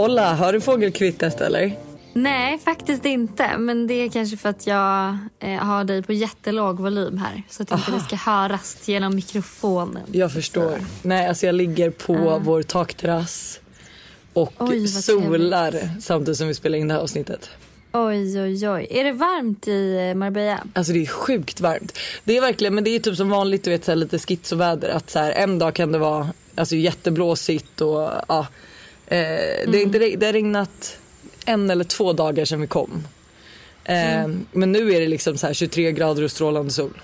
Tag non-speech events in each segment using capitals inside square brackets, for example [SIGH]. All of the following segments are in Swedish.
Olla, har du fågelkvittret eller? Nej, faktiskt inte. Men det är kanske för att jag eh, har dig på jättelåg volym här. Så att inte det ska höras genom mikrofonen. Jag förstår. Så. Nej, alltså jag ligger på uh. vår takterrass och Oj, solar trevligt. samtidigt som vi spelar in det här avsnittet. Oj, oj, oj. Är det varmt i eh, Marbella? Alltså det är sjukt varmt. Det är verkligen, men det är typ som vanligt, du vet så här, lite schizoväder. Att så här, en dag kan det vara alltså, jätteblåsigt och ja. Eh, mm. det, är inte, det har regnat en eller två dagar sedan vi kom. Eh, mm. Men nu är det liksom så här 23 grader och strålande sol.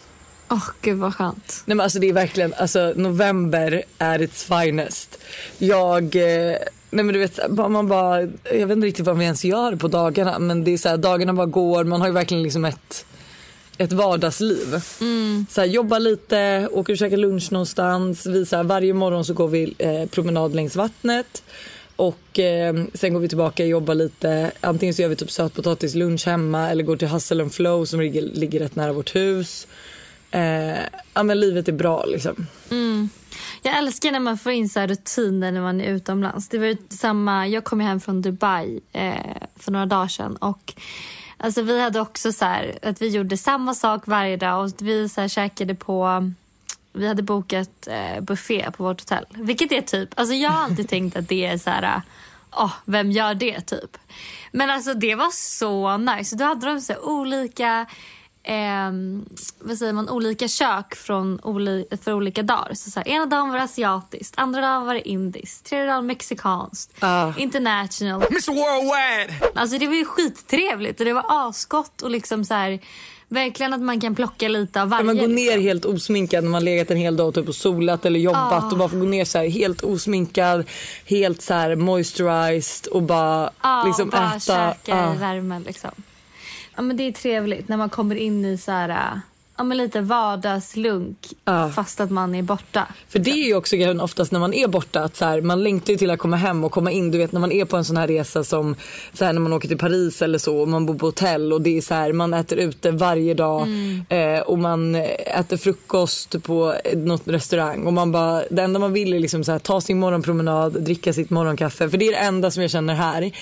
Åh oh, gud vad skönt. Nej men alltså det är verkligen, alltså november är its finest. Jag, eh, nej men du vet man bara, jag vet inte riktigt vad vi ens gör på dagarna men det är så här, dagarna bara går, man har ju verkligen liksom ett ett vardagsliv. Mm. Så här, jobba lite, åker och käkar lunch någonstans. Vi, så här, varje morgon så går vi eh, promenad längs vattnet. Och eh, sen går vi tillbaka och jobbar lite. Antingen så gör vi typ sötpotatislunch hemma eller går till Hustle and Flow som ligger, ligger rätt nära vårt hus. Eh, ja men livet är bra liksom. Mm. Jag älskar när man får in så rutiner när man är utomlands. Det var samma, jag kom hem från Dubai eh, för några dagar sedan och alltså vi hade också så här, att vi gjorde samma sak varje dag och vi så här käkade på vi hade bokat eh, buffé på vårt hotell. Vilket är typ, alltså jag har alltid tänkt att det är så här, oh, vem gör det typ? Men alltså det var så nice. Då hade de så olika eh, vad säger man, olika kök från oli för olika dagar. Så, så här, ena dagen var det asiatiskt, andra dagen var det indiskt, tredje dagen mexikanskt, uh. international. Miss Worldwide! Alltså det var ju skittrevligt och det var asgott och liksom så här, Verkligen att man kan plocka lite av varje. Man går ner liksom. helt osminkad när man legat en hel dag typ och solat eller jobbat oh. och bara får gå ner så här, helt osminkad, helt så här moisturized och bara oh, liksom bara äta. käka oh. i värmen liksom. Ja men det är trevligt när man kommer in i så här ja, men lite vardagslunk ja. fast att man är borta. För det är ju också grejen oftast när man är borta att så här, man längtar ju till att komma hem och komma in. Du vet när man är på en sån här resa som så här, när man åker till Paris eller så och man bor på hotell och det är så här, man äter ute varje dag mm. eh, och man äter frukost på något restaurang och man bara, det enda man vill är liksom så här, ta sin morgonpromenad, dricka sitt morgonkaffe. För det är det enda som jag känner här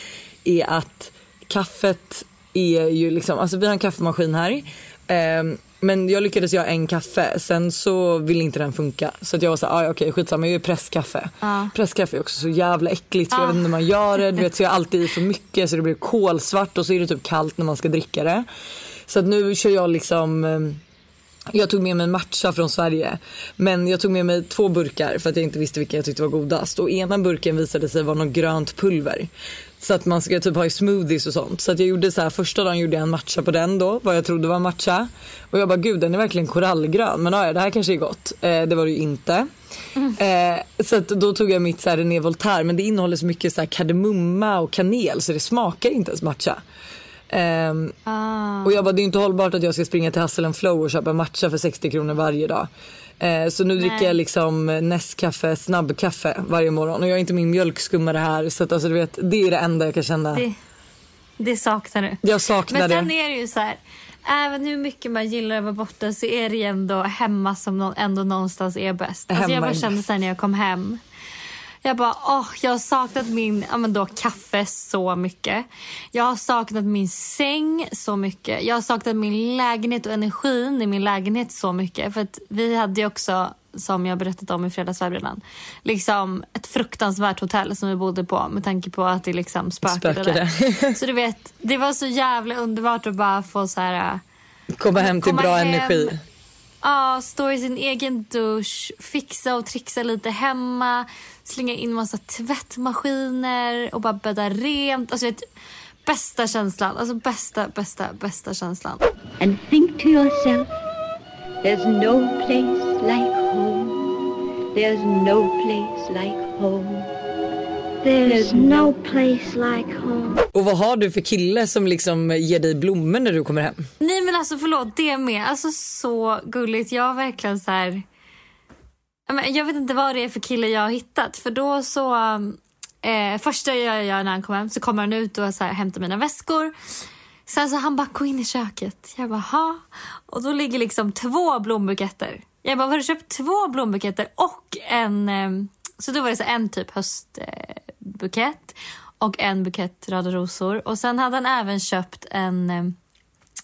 är att kaffet är ju liksom, alltså vi har en kaffemaskin här. Eh, men jag lyckades göra en kaffe, sen så ville inte den funka. Så att jag var så ah, okej okay, skitsamma jag gör presskaffe. Ah. Presskaffe är också så jävla äckligt för ah. jag vet inte hur man gör det. Du vet så jag alltid i för mycket så det blir kolsvart och så är det typ kallt när man ska dricka det. Så att nu kör jag liksom ehm, jag tog med mig matcha från Sverige. Men jag tog med mig två burkar för att jag inte visste vilka jag tyckte var godast. Och ena burken visade sig vara något grönt pulver. Så att man ska typ ha i smoothies och sånt. Så att jag gjorde så här, första dagen gjorde jag en matcha på den då, vad jag trodde var matcha. Och jag bara gud den är verkligen korallgrön. Men ja, det här kanske är gott. Eh, det var det ju inte. Mm. Eh, så att då tog jag mitt så här René Voltaire men det innehåller så mycket så här kardemumma och kanel så det smakar inte ens matcha. Um, ah. Och jag bara, det är inte hållbart att jag ska springa till Hustle Flow och köpa matcha för 60 kronor varje dag. Uh, så nu Nej. dricker jag liksom Nescafé snabbkaffe varje morgon och jag har inte min mjölkskummare här så att alltså, du vet, det är det enda jag kan känna. Det, det saknar du. Jag saknar det. Men sen är det ju så här, även hur mycket man gillar att vara borta så är det ju ändå hemma som ändå någonstans är bäst. Alltså jag bara kände sen när jag kom hem jag bara, åh, jag har saknat min ja, men då, kaffe så mycket. Jag har saknat min säng så mycket. Jag har saknat min lägenhet och energin i min lägenhet så mycket. För att vi hade ju också, som jag berättat om i fredagsvibe redan, liksom ett fruktansvärt hotell som vi bodde på med tanke på att det liksom spökade. spökade. [LAUGHS] Så du vet, det var så jävla underbart att bara få så här... Komma hem till komma bra hem. energi ah, stå i sin egen dusch, fixa och trixa lite hemma, slänga in massa tvättmaskiner och bara bädda rent. Alltså, vet, bästa känslan. Alltså bästa, bästa, bästa känslan. And think to yourself, there's no place like home. There's no place like home. There's no place like home. Och vad har du för kille som liksom ger dig blommor när du kommer hem? Nej men alltså förlåt, det med. Alltså så gulligt. Jag har verkligen så här... Jag vet inte vad det är för kille jag har hittat. För då så... Eh, första jag gör när han kommer hem så kommer han ut och så här, hämtar mina väskor. Sen så han bara, gå in i köket. Jag bara, ha. Och då ligger liksom två blombuketter. Jag bara, har du köpt två blombuketter och en... Eh, så då var det så en typ höstbukett och en bukett röda rosor. Och sen hade han även köpt en eh,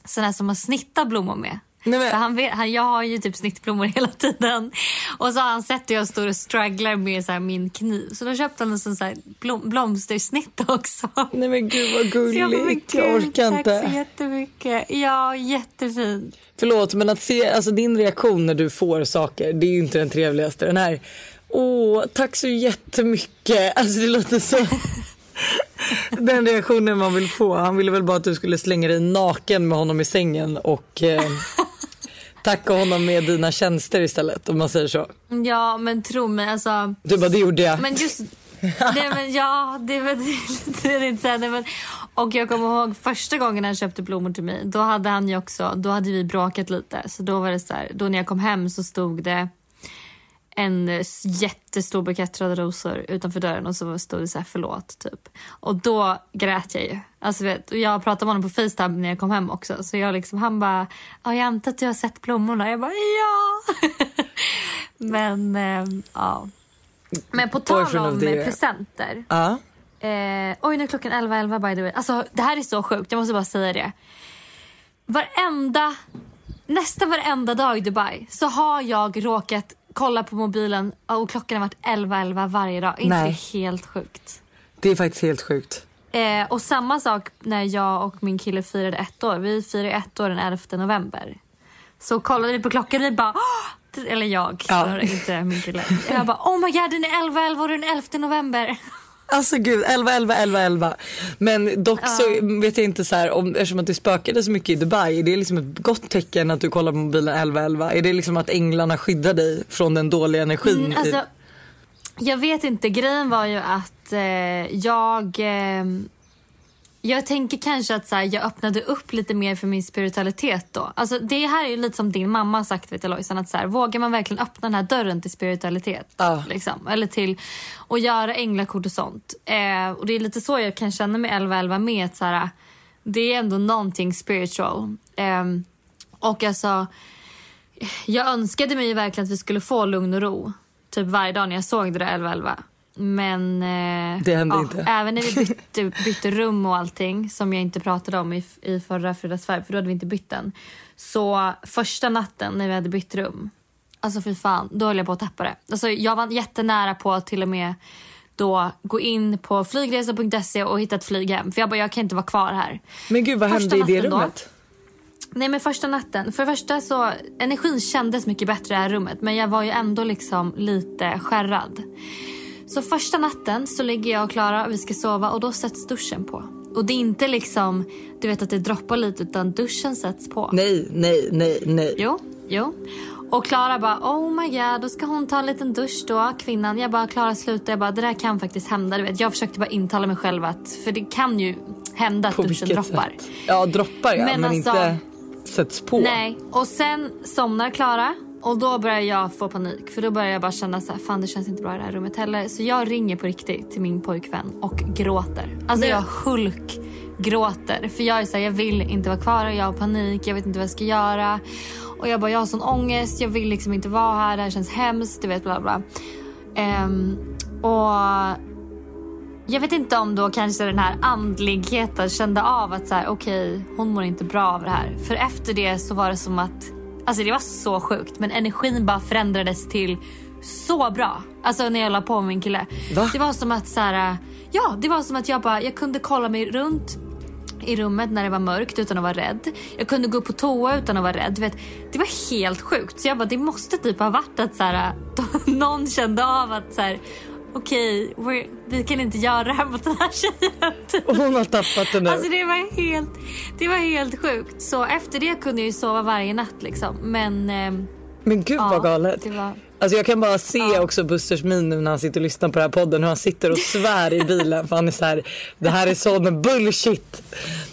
sån här som man snittar blommor med. Nej, han vet, han, jag har ju typ snittblommor [LAUGHS] hela tiden. Och så har han sett hur jag står och strugglar med så min kniv. Så då köpte han en sån så här blom, blomstersnitt också. Nej men gud vad jag gulligt. Jag gud, orkar Tack så inte. jättemycket. Ja, jättefint. Förlåt men att se alltså, din reaktion när du får saker det är ju inte den trevligaste. Den här åh tack så jättemycket. Alltså det låter så. [LAUGHS] Den reaktionen man vill få. Han ville väl bara att du skulle slänga dig naken med honom i sängen och eh, tacka honom med dina tjänster istället om man säger så. Ja, men tro mig. Alltså, Du bara det gjorde jag. men just... Nej, men ja, det var [LAUGHS] det inte men, Och jag kommer ihåg första gången han köpte blommor till mig. Då hade han ju också, då hade vi bråkat lite. Så då var det så här, då när jag kom hem så stod det en eh, jättestor bukett röda rosor utanför dörren och så stod det så här förlåt typ. Och då grät jag ju. Alltså vet, jag pratade med honom på Facetime när jag kom hem också. Så jag liksom, han bara, ja jag antar att du har sett blommorna. Jag bara, ja! [LAUGHS] Men eh, ja. Men på tal om presenter. Ja. Eh, oj, nu är klockan 11.11 by the way. Alltså, det här är så sjukt, jag måste bara säga det. Varenda, nästan varenda dag i Dubai så har jag råkat kolla på mobilen och klockan har varit 11.11 varje dag. Inte det helt sjukt? Det är faktiskt helt sjukt. Eh, och samma sak när jag och min kille firade ett år. Vi firade ett år den 11 november. Så kollade vi på klockan och vi bara "Åh!" eller jag, Ja. inte min kille. Jag bara oh my god den är 11 11 och den 11 november. Alltså gud, 11, 11, 11, 11. Men dock så vet jag inte så här om, eftersom att det spökade så mycket i Dubai, är det liksom ett gott tecken att du kollar på mobilen 11, 11? Är det liksom att änglarna skyddar dig från den dåliga energin? Mm, alltså, jag vet inte. Grejen var ju att eh, jag... Eh, jag tänker kanske att så här, jag öppnade upp lite mer för min spiritualitet då. Alltså, det här är ju lite som din mamma har sagt vet jag, Lojsan, att så här, vågar man verkligen öppna den här dörren till spiritualitet? Ja. Liksom, eller till att göra änglakort och sånt. Eh, och det är lite så jag kan känna med 1111 med att så här, det är ändå någonting spiritual. Eh, och alltså jag önskade mig ju verkligen att vi skulle få lugn och ro. Typ varje dag när jag såg det där 1111. Men eh, Det hände ja, inte. även när vi bytte, [LAUGHS] bytte rum och allting som jag inte pratade om i, i förra Fredagsfärg för då hade vi inte bytt den. Så första natten när vi hade bytt rum, alltså fy fan, då höll jag på att tappa det. Alltså, jag var jättenära på att till och med då gå in på flygresa.se och hitta ett flyg hem. För jag bara, jag kan inte vara kvar här. Men gud vad första hände i det natten då? rummet? Nej men första natten. För det första så, energin kändes mycket bättre i det här rummet men jag var ju ändå liksom lite skärrad. Så första natten så ligger jag och Klara och vi ska sova och då sätts duschen på. Och det är inte liksom, du vet att det droppar lite utan duschen sätts på. Nej, nej, nej, nej. Jo, jo. Och Klara bara, oh my god, då ska hon ta en liten dusch då, kvinnan. Jag bara, Klara sluta. Jag bara, det där kan faktiskt hända. Du vet, jag försökte bara intala mig själv att, för det kan ju hända att På duschen droppar. sätt? Ja, droppar ja, men, Men alltså- inte sätts på. Nej, och sen somnar Klara och då börjar jag få panik. För då börjar jag bara känna så här, fan det känns inte bra i det här rummet heller. Så jag ringer på riktigt till min pojkvän och gråter. Alltså Nej. jag hulk gråter. För jag är så här, jag vill inte vara kvar och jag har panik, jag vet inte vad jag ska göra. Och jag bara, jag har sån ångest, jag vill liksom inte vara här, det här känns hemskt, du vet bla bla. Ehm, och jag vet inte om då kanske den här andligheten kände av att så här, okej, hon mår inte bra av det här. För efter det så var det som att, alltså det var så sjukt, men energin bara förändrades till så bra. Alltså när jag la på min kille. Va? Det var som att så här, ja, det var som att jag bara, jag kunde kolla mig runt i rummet när det var mörkt utan att vara rädd. Jag kunde gå på toa utan att vara rädd. Vet, det var helt sjukt. Så jag bara, det måste typ ha varit att så här, [LAUGHS] någon kände av att så här, okej, we're- vi kan inte göra det här mot den här tjejen. Och hon har tappat det nu. Alltså det var helt, det var helt sjukt. Så efter det kunde jag ju sova varje natt liksom. Men ehm, men gud ja, vad galet. det var... Alltså jag kan bara se Ja. också Busters min nu när han sitter och lyssnar på den här podden hur han sitter och svär i bilen för han är så här, det här är sån bullshit.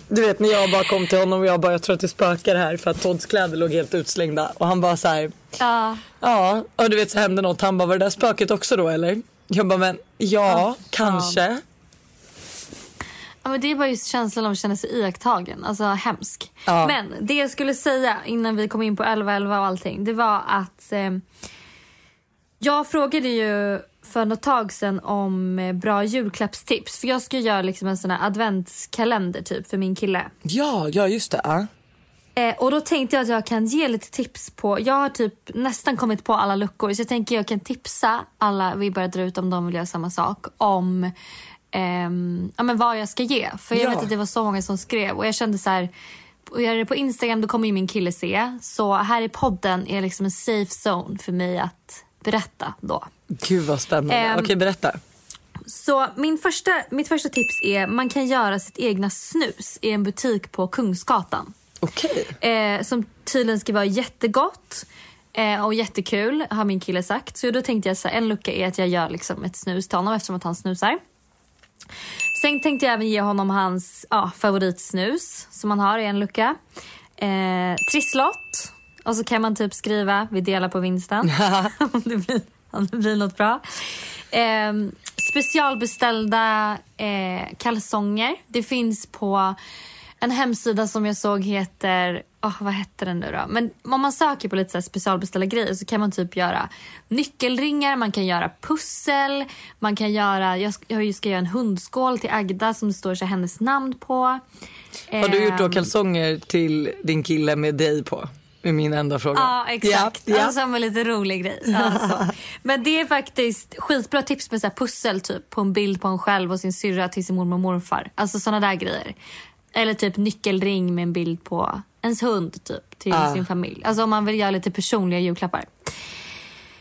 Du vet när jag bara kom till honom och jag bara jag tror att det spökar här för att Todds kläder låg helt utslängda och han bara så här, Ja, ja och du vet så hände något han bara var det där spöket också då eller? Jag bara men ja kanske. Ja, men det är bara just känslan av att känna sig iakttagen. Alltså hemsk. Ja. Men det jag skulle säga innan vi kom in på 11.11 och allting. Det var att eh, Jag frågade ju för något tag sedan om eh, bra julklappstips. För Jag ska göra liksom en sån här adventskalender typ för min kille. Ja, ja just det. Eh, och då tänkte jag att jag kan ge lite tips på, jag har typ nästan kommit på alla luckor så jag tänker jag kan tipsa alla, vi börjar dra ut om de vill göra samma sak, om ehm, ja, men vad jag ska ge. För jag Ja. vet att det var så många som skrev och jag kände så här, och gör det på Instagram då kommer ju min kille se. Så här i podden är liksom en safe zone för mig att berätta då. Gud vad spännande. Ehm, Okej, berätta. Så min första, mitt första tips är man kan göra sitt egna snus i en butik på Kungsgatan. Okej. Eh, som tydligen ska vara jättegott eh, och jättekul har min kille sagt. Så då tänkte jag så här, en lucka är att jag gör liksom ett snus till honom eftersom att han snusar. Sen tänkte jag även ge honom hans ja, favoritsnus som han har i en lucka. Eh, trisslott. Och så kan man typ skriva vi delar på vinsten. [LAUGHS] [LAUGHS] om, det blir, om det blir något bra. Eh, specialbeställda eh, kalsonger. Det finns på en hemsida som jag såg heter, oh, vad hette den nu då? Men om man söker på lite så specialbeställda grejer så kan man typ göra nyckelringar, man kan göra pussel, man kan göra, jag ska, jag ska göra en hundskål till Agda som det står så hennes namn på. Har du gjort då Ehm, kalsonger till din kille med dig på? Är min enda fråga. Ja, exakt. Ja, ja. Alltså, en lite rolig grej. Alltså. Men det är faktiskt skitbra tips med så pussel typ på en bild på en själv och sin syrra till sin mormor och morfar. Alltså såna där grejer. Eller typ nyckelring med en bild på ens hund typ till Ja. sin familj. Alltså om man vill göra lite personliga julklappar.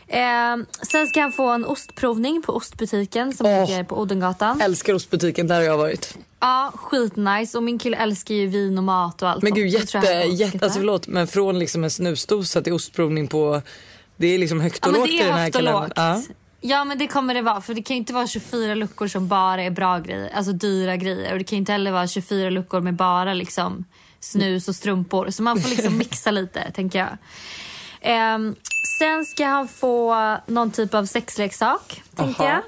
Eh, sen ska han få en ostprovning på ostbutiken som Åh. ligger på Odengatan. Älskar ostbutiken, där har jag varit. Ja, skitnice. Och min kille älskar ju vin och mat och allt Men gud jätte, jätte alltså förlåt men från liksom en snusdosa till ostprovning på det är liksom högt Ja, och men lågt det i den är här högt och lågt. Ja. Ja men det kommer det vara för det kan ju inte vara 24 luckor som bara är bra grejer, alltså dyra grejer och det kan ju inte heller vara 24 luckor med bara liksom snus och strumpor så man får liksom [LAUGHS] mixa lite tänker jag. Ehm, sen ska han få någon typ av sexleksak tänker Aha.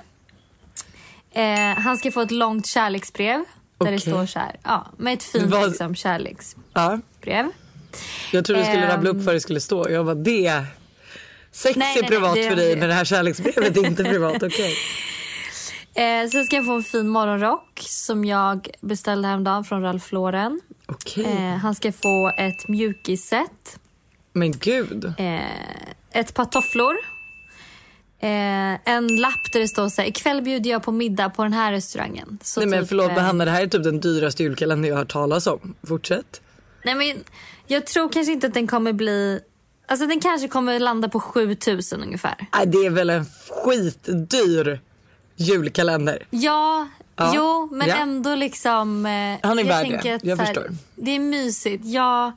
jag. Eh, han ska få ett långt kärleksbrev där det står så här, ja med ett fint Vad- liksom, kärleksbrev. Ja. Jag trodde du skulle Ehm. rabbla upp vad det skulle stå. Jag bara det. Sex Nej, är nej, privat nej, för dig men det här kärleksbrevet är [LAUGHS] inte privat. Okej. Eh, sen ska han få en fin morgonrock som jag beställde häromdagen från Ralph Lauren. Okej. Eh, han ska få ett mjukisset, Men gud. eh, ett par tofflor, eh, en lapp där det står så här, ikväll bjuder jag på middag på den här restaurangen. Så Nej men typ, förlåt eh, men Hanna det här är typ den dyraste julkalender jag har hört talas om. Fortsätt. Nej men jag tror kanske inte att den kommer bli, alltså den kanske kommer landa på 7000 ungefär. Nej det är väl en skitdyr julkalender. Ja, Ja, jo men ja. ändå liksom. Eh, Han är jag värd det, jag här, förstår. Det är mysigt. Ja.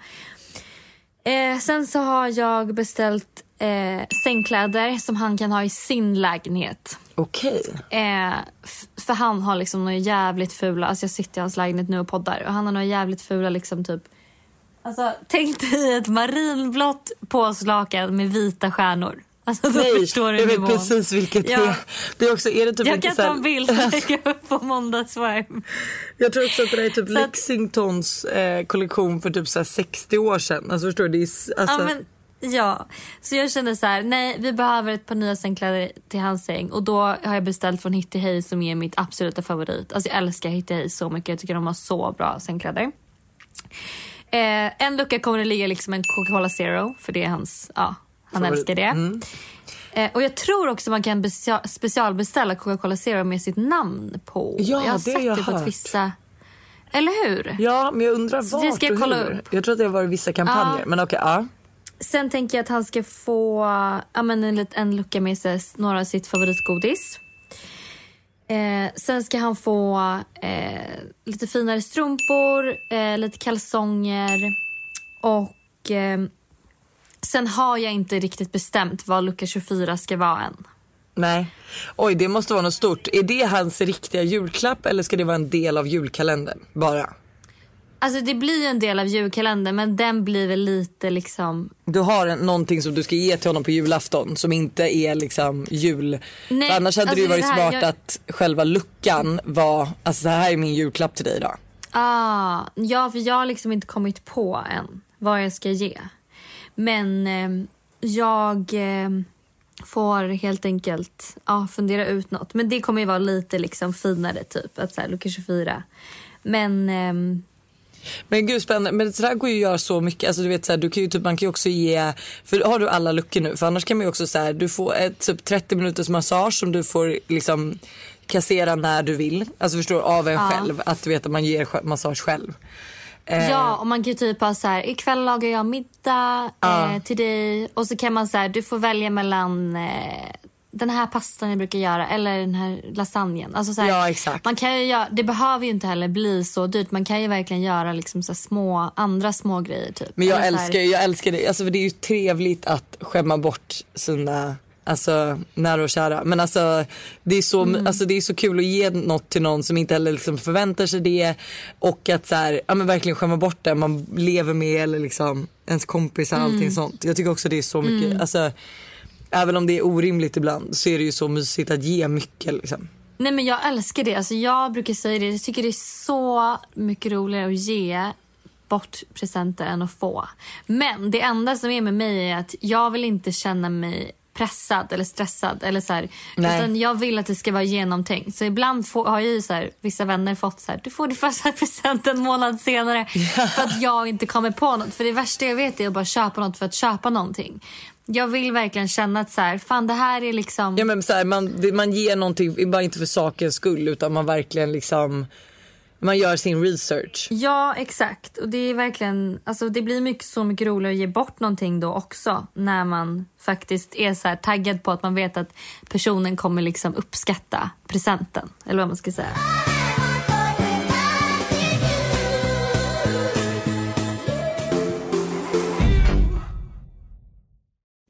Eh, sen så har jag beställt eh, sängkläder som han kan ha i sin lägenhet. Okej. Eh, f- för han har liksom några jävligt fula, alltså jag sitter i hans lägenhet nu och poddar och han har några jävligt fula liksom typ Alltså tänk dig ett marinblått påslakan med vita stjärnor. Alltså Nej, förstår du jag vet precis vilket det Ja. är. Det är också, är det typ Jag kan ta en bild och lägga [LAUGHS] upp på måndagsvibe. Jag tror också att det där är typ Så Lexingtons eh, kollektion för typ så här 60 år sedan. Alltså förstår du? Det är, alltså, Ja, men, ja, så jag kände så här, nej vi behöver ett par nya sängkläder till hans säng och då har jag beställt från Hitty Hey som är mitt absoluta favorit. Alltså jag älskar Hitty Hey så mycket, jag tycker de har så bra sängkläder. Eh, en lucka kommer det ligga liksom en Coca-Cola Zero för det är hans, ja han Favorit. älskar det. Mm. Eh, och jag tror också man kan specialbeställa Coca-Cola Zero med sitt namn på. Ja, jag har det sett jag det på hört. vissa, eller hur? Ja, men jag undrar Så vart det ska jag och kolla hur. upp. Jag tror att det har varit vissa kampanjer. Ja. Men okej, ja. Sen tänker jag att han ska få ja, men en, en lucka med sig några av sitt favoritgodis. Eh, sen ska han få eh, lite finare strumpor, eh, lite kalsonger och eh, sen har jag inte riktigt bestämt vad lucka 24 ska vara än. Nej. Oj, det måste vara något stort. Är det hans riktiga julklapp eller ska det vara en del av julkalendern bara? Alltså det blir ju en del av julkalendern men den blir väl lite liksom Du har en, någonting som du ska ge till honom på julafton som inte är liksom jul. Nej, För annars hade alltså det ju varit det här- smart jag- att själva luckan var, alltså det här är min julklapp till dig då. Ah, ja, för jag har liksom inte kommit på än vad jag ska ge. Men eh, jag... Eh, får helt enkelt ja, fundera ut något. Men det kommer ju vara lite liksom finare typ, att så här, lucka 24. Men ehm, Men gud spännande. Men det där går ju att göra så mycket. Alltså, du vet, så här, du kan ju, typ, man kan ju också ge, för har du alla luckor nu? För annars kan man ju också så här, du får ett typ 30 minuters massage som du får liksom kassera när du vill. Alltså förstår av en själv. Att du vet att man ger massage själv. Eh, Ja, och man kan ju typ ha så här, ikväll lagar jag middag eh, till dig och så kan man så här, du får välja mellan eh, den här pastan jag brukar göra eller den här lasagnen. Alltså så här, Ja, exakt. Man kan ju göra, det behöver ju inte heller bli så dyrt. Man kan ju verkligen göra liksom så små, andra små grejer typ. Men jag Eller så här- älskar, jag älskar det. Alltså, för det är ju trevligt att skämma bort sina alltså, nära och kära. Men alltså det, är så, Mm. alltså det är så kul att ge något till någon som inte heller liksom förväntar sig det. Och att så här, ja, men verkligen skämma bort det man lever med eller liksom ens kompisar och Mm. allting sånt. Jag tycker också det är så mycket. Alltså, även om det är orimligt ibland så är det ju så mysigt att ge mycket. Liksom. Nej men jag älskar det. Alltså jag brukar säga det. Jag tycker det är så mycket roligare att ge bort presenter än att få. Men det enda som är med mig är att jag vill inte känna mig pressad eller stressad. Eller så här, utan jag vill att det ska vara genomtänkt. Så ibland får, har ju så här, vissa vänner fått så här, du får din första [LAUGHS] present en månad senare. För att jag inte kommer på något. För det värsta jag vet är att bara köpa något för att köpa någonting. Jag vill verkligen känna att så här, fan det här är liksom... Ja, men så här, man, man ger någonting, bara inte för sakens skull utan man verkligen liksom man gör sin research. Ja, exakt. Och det är verkligen, alltså det blir mycket, så mycket roligare att ge bort någonting då också. När man faktiskt är så taggad på att man vet att personen kommer liksom uppskatta presenten. Eller vad man ska säga.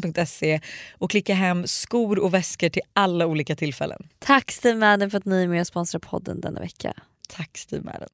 stevemadden.se och klicka hem skor och väskor till alla olika tillfällen. Tack Steve Madden för att ni är med och sponsrar podden denna vecka. Tack Steve Madden.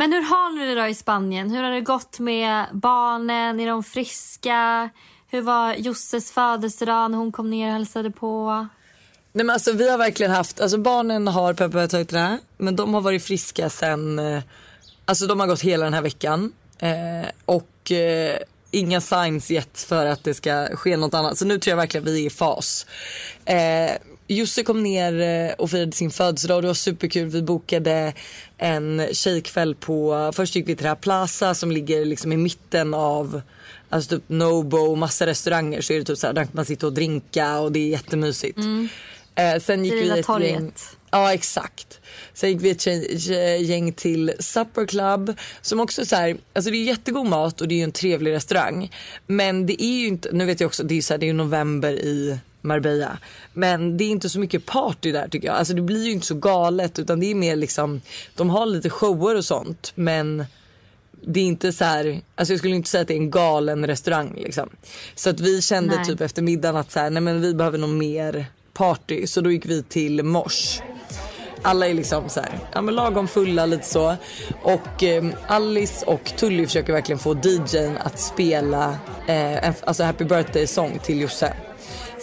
Men hur har ni det då i Spanien? Hur har det gått med barnen? Är de friska? Hur var Josses födelsedag när hon kom ner och hälsade på? Nej men alltså vi har verkligen haft, alltså barnen har peppar tagit det men de har varit friska sen, eh, alltså de har gått hela den här veckan. Eh, och eh, inga signs gett för att det ska ske något annat. Så nu tror jag verkligen vi är i fas. Eh, Josse kom ner eh, och firade sin födelsedag och det var superkul. Vi bokade en tjejkväll på, först gick vi till det här Plaza som ligger liksom i mitten av Alltså typ Nobo, massa restauranger så är det typ så här, där man sitta och drinka och det är jättemysigt. Eh, sen gick vi ett torget. gäng, Ja exakt. Sen gick vi ett gäng till Supper Club som också så här, alltså det är jättegod mat och det är en trevlig restaurang. Men det är ju inte, nu vet jag också, det är så här, det är ju november i Marbella. Men det är inte så mycket party där tycker jag. Alltså det blir ju inte så galet utan det är mer liksom, de har lite shower och sånt men det är inte så här, alltså jag skulle inte säga att det är en galen restaurang liksom. Så att vi kände Nej. typ efter middagen att så här, nej men vi behöver nog mer party. Så då gick vi till Mors. Alla är liksom så här, ja men lagom fulla lite så. Och eh, Alice och Tully försöker verkligen få DJn att spela eh, en, alltså happy birthday sång till Josse.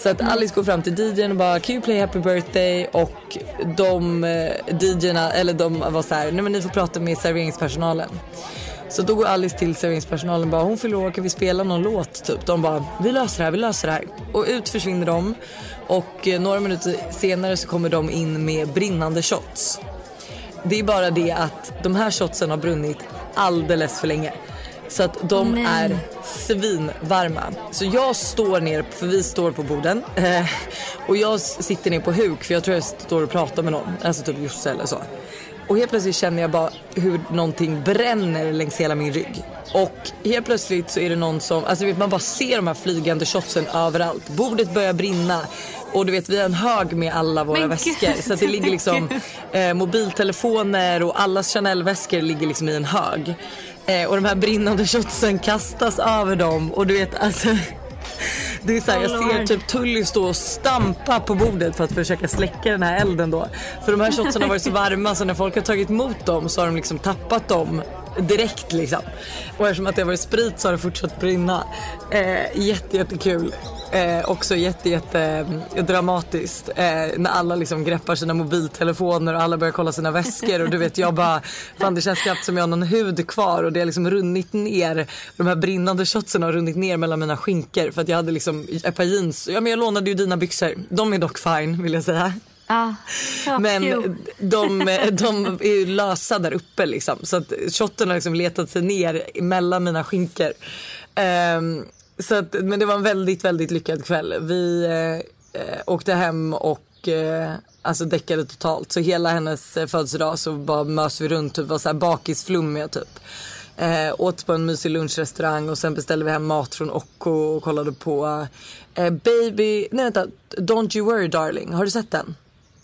Så att Alice går fram till DJn och bara can you play happy birthday och de eh, DJna, eller de var så här, nej men ni får prata med serveringspersonalen. Så då går Alice till serveringspersonalen och bara hon fyller år, kan vi spela någon låt typ? De bara vi löser det här, vi löser det här. Och ut försvinner de och eh, några minuter senare så kommer de in med brinnande shots. Det är bara det att de här shotsen har brunnit alldeles för länge. Så att de Nej. är svinvarma. Så jag står ner, för vi står på borden. Eh, och jag sitter ner på huk för jag tror jag står och pratar med någon. Alltså typ Josse eller så. Och helt plötsligt känner jag bara hur någonting bränner längs hela min rygg. Och helt plötsligt så är det någon som, alltså vet, man bara ser de här flygande shotsen överallt. Bordet börjar brinna. Och du vet vi har en hög med alla våra Men väskor. gud, Så det ligger liksom [LAUGHS] eh, mobiltelefoner och allas Chanel-väskor ligger liksom i en hög. Eh, och de här brinnande shotsen kastas över dem. Och du vet alltså det är så här, jag ser typ Tully stå och stampa på bordet för att försöka släcka den här elden då. För de här shotsen har varit så varma så när folk har tagit emot dem så har de liksom tappat dem direkt liksom. Och eftersom att det har varit sprit så har det fortsatt brinna. Eh, jätte, jättekul. Eh, också jätte, jätte mm, dramatiskt eh, när alla liksom greppar sina mobiltelefoner och alla börjar kolla sina väskor och du vet jag bara fan det känns knappt som jag har någon hud kvar och det har liksom runnit ner de här brinnande shotsen har runnit ner mellan mina skinkor för att jag hade liksom ett par jeans, ja men jag lånade ju dina byxor, de är dock fine vill jag säga. Ah, Men de, de är ju lösa där uppe liksom. Så att shotten har liksom letat sig ner mellan mina skinkor. Ehm, så att, men det var en väldigt, väldigt lyckad kväll. Vi eh, eh, åkte hem och eh, alltså däckade totalt. Så hela hennes eh, födelsedag så bara mös vi runt och var så här bakisflummiga typ. Eh, åt på en mysig lunchrestaurang och sen beställde vi hem mat från Occo och kollade på eh, Baby, nej vänta, Don't You Worry Darling. Har du sett den?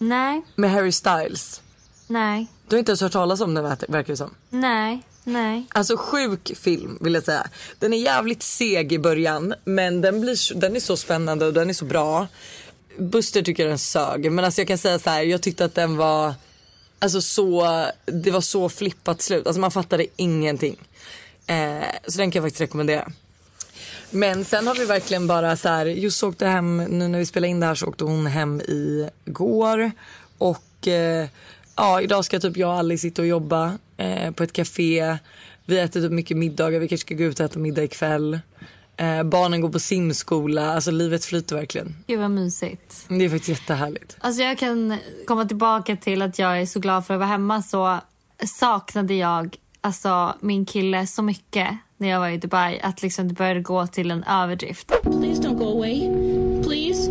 Nej, Med Harry Styles. nej, Du har inte ens hört talas om den verkar det som. nej, nej. Alltså sjuk film vill jag säga. Den är jävligt seg i början men den, blir, den är så spännande och den är så bra. Buster tycker den sög men alltså jag kan säga så här, jag tyckte att den var Alltså så, det var så flippat slut. Alltså man fattade ingenting. Eh, så den kan jag faktiskt rekommendera. Men sen har vi verkligen bara så här, just åkte hem, nu när vi spelade in det här så åkte hon hem i går. Och eh, ja, idag ska typ jag och Alice sitta och jobba eh, på ett café. Vi äter typ mycket middagar, vi kanske ska gå ut och äta middag ikväll. Eh, barnen går på simskola, alltså livet flyter verkligen. Gud vad mysigt. Det är faktiskt jättehärligt. Alltså jag kan komma tillbaka till att jag är så glad för att vara hemma så saknade jag alltså min kille så mycket när jag var i Dubai att liksom det började gå till en överdrift. Please don't go away. Please.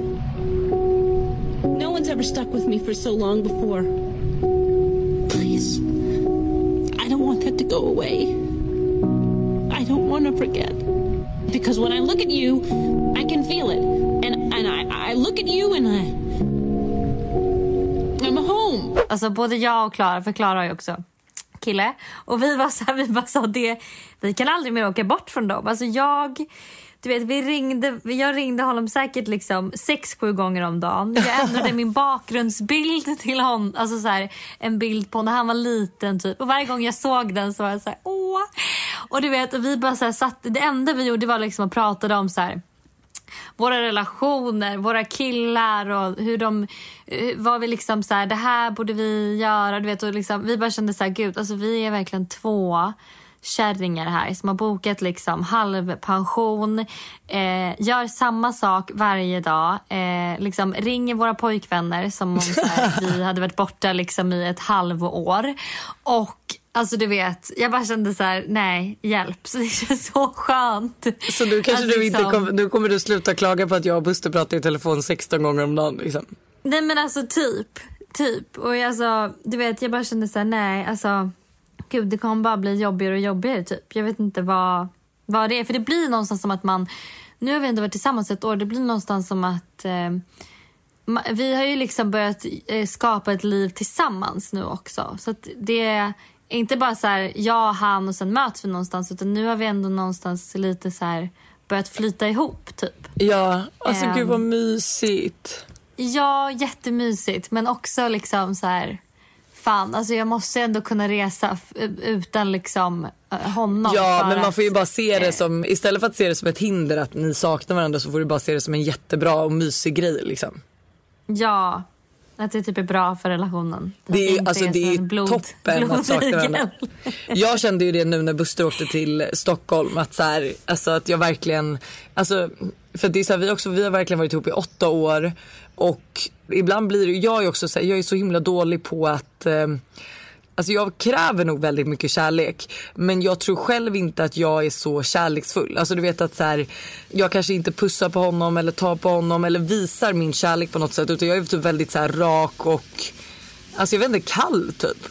No one's ever stuck with me for so long before. Please. I don't want that to go away. I don't want to forget. Because when I look at you, I can feel it. And and I, I look at you and I I'm home. Alltså både jag och Klara, för Klara har ju också kille. Och vi var så här, vi bara sa det, vi kan aldrig mer åka bort från dem. Alltså jag du vet, vi ringde, jag ringde honom säkert liksom sex, sju gånger om dagen. Jag ändrade min [LAUGHS] bakgrundsbild till honom. Alltså så här, en bild på när han var liten. typ. Och Varje gång jag såg den så var jag så här, åh. Och du vet, vi bara så här, satt, det enda vi gjorde var liksom att prata om så här, våra relationer, våra killar och hur de... eh, Var vi liksom så här, det här borde vi göra. Du vet, och liksom, vi bara kände så här, gud, alltså vi är verkligen två kärringar här som har bokat liksom halvpension, eh, gör samma sak varje dag, eh, liksom ringer våra pojkvänner som om här, [LAUGHS] vi hade varit borta liksom i ett halvår. Och alltså du vet, jag bara kände så här, nej, hjälp. [LAUGHS] Så det känns så skönt. Så nu kanske du inte liksom- kommer, nu kommer du sluta klaga på att jag och Buster pratar i telefon 16 gånger om dagen liksom. Nej men alltså typ. Typ. Och jag, alltså, du vet jag bara kände så här, nej alltså. Gud det kommer bara bli jobbigare och jobbigare typ. Jag vet inte vad, vad det är. För det blir någonstans som att man, nu har vi ändå varit tillsammans ett år. Det blir någonstans som att eh, vi har ju liksom börjat eh, skapa ett liv tillsammans nu också. Så det är inte bara så här jag, han och sen möts vi någonstans. Utan nu har vi ändå någonstans lite så här börjat flyta ihop typ. Ja, alltså Ehm. gud vad mysigt. Ja, jättemysigt. Men också liksom så här... Fan, alltså jag måste ändå kunna resa utan liksom eh, honom. Ja men man får ju bara se det som, istället för att se det som ett hinder att ni saknar varandra så får du bara se det som en jättebra och mysig grej liksom. Ja, att det typ är bra för relationen. Det är, alltså, så det är blod- toppen att sakna varandra. Jag kände ju det nu när Buster åkte till Stockholm att så här, alltså att jag verkligen, alltså för det är så här, vi, också, vi har verkligen varit ihop i åtta år och ibland blir det, jag är också så här, jag är så himla dålig på att eh, Alltså jag kräver nog väldigt mycket kärlek men jag tror själv inte att jag är så kärleksfull. Alltså du vet att så här, jag kanske inte pussar på honom eller tar på honom eller visar min kärlek på något sätt utan jag är typ väldigt så här rak och alltså jag vet inte kall typ.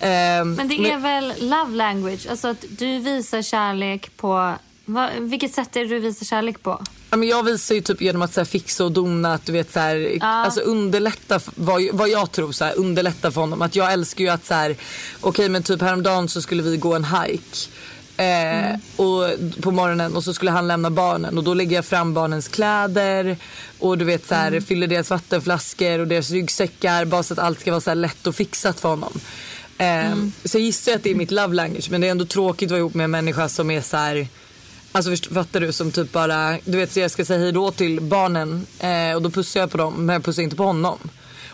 Ehm, Men det är väl love language? Alltså att du visar kärlek på... Va, vilket sätt är det du visar kärlek på? Ja, men jag visar ju typ genom att så här, fixa och dona, att du vet så här, alltså underlätta vad, vad jag tror så här, underlätta för honom. Att jag älskar ju att så här, okej men typ häromdagen så skulle vi gå en hike. Eh, och, på morgonen och så skulle han lämna barnen och då lägger jag fram barnens kläder och du vet så här, fyller deras vattenflaskor och deras ryggsäckar bara så att allt ska vara så lätt och fixat för honom. Eh, Så jag gissar att det är mitt love language men det är ändå tråkigt att vara ihop med en människa som är så här Alltså först- fattar du som typ bara, du vet så jag ska säga hej då till barnen eh, och då pussar jag på dem men jag pussar inte på honom.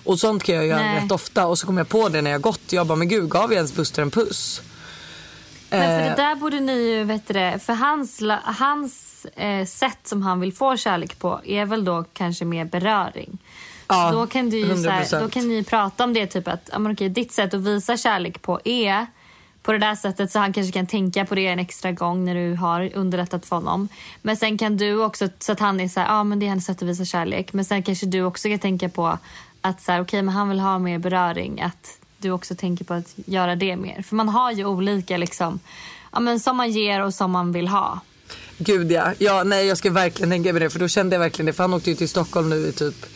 Och sånt kan jag göra Nej. rätt ofta och så kommer jag på det när jag gått. Jag bara men gud gav jag ens Buster en puss? Men för Eh. det där borde ni ju, vet det, för hans, hans eh, sätt som han vill få kärlek på är väl då kanske mer beröring. Ja, så då kan, du ju, så här, 100%. då kan ni prata om det, typ att ja, men okej, ditt sätt att visa kärlek på är på det där sättet så han kanske kan tänka på det en extra gång när du har underlättat för honom. Men sen kan du också, så att han är så här, ja ah, men det är hennes sätt att visa kärlek. Men sen kanske du också kan tänka på att så här, okej men han vill ha mer beröring. Att du också tänker på att göra det mer. För man har ju olika liksom, ja men som man ger och som man vill ha. Gud ja. ja. Nej jag ska verkligen tänka på det för då kände jag verkligen det. För han åkte ju till Stockholm nu i typ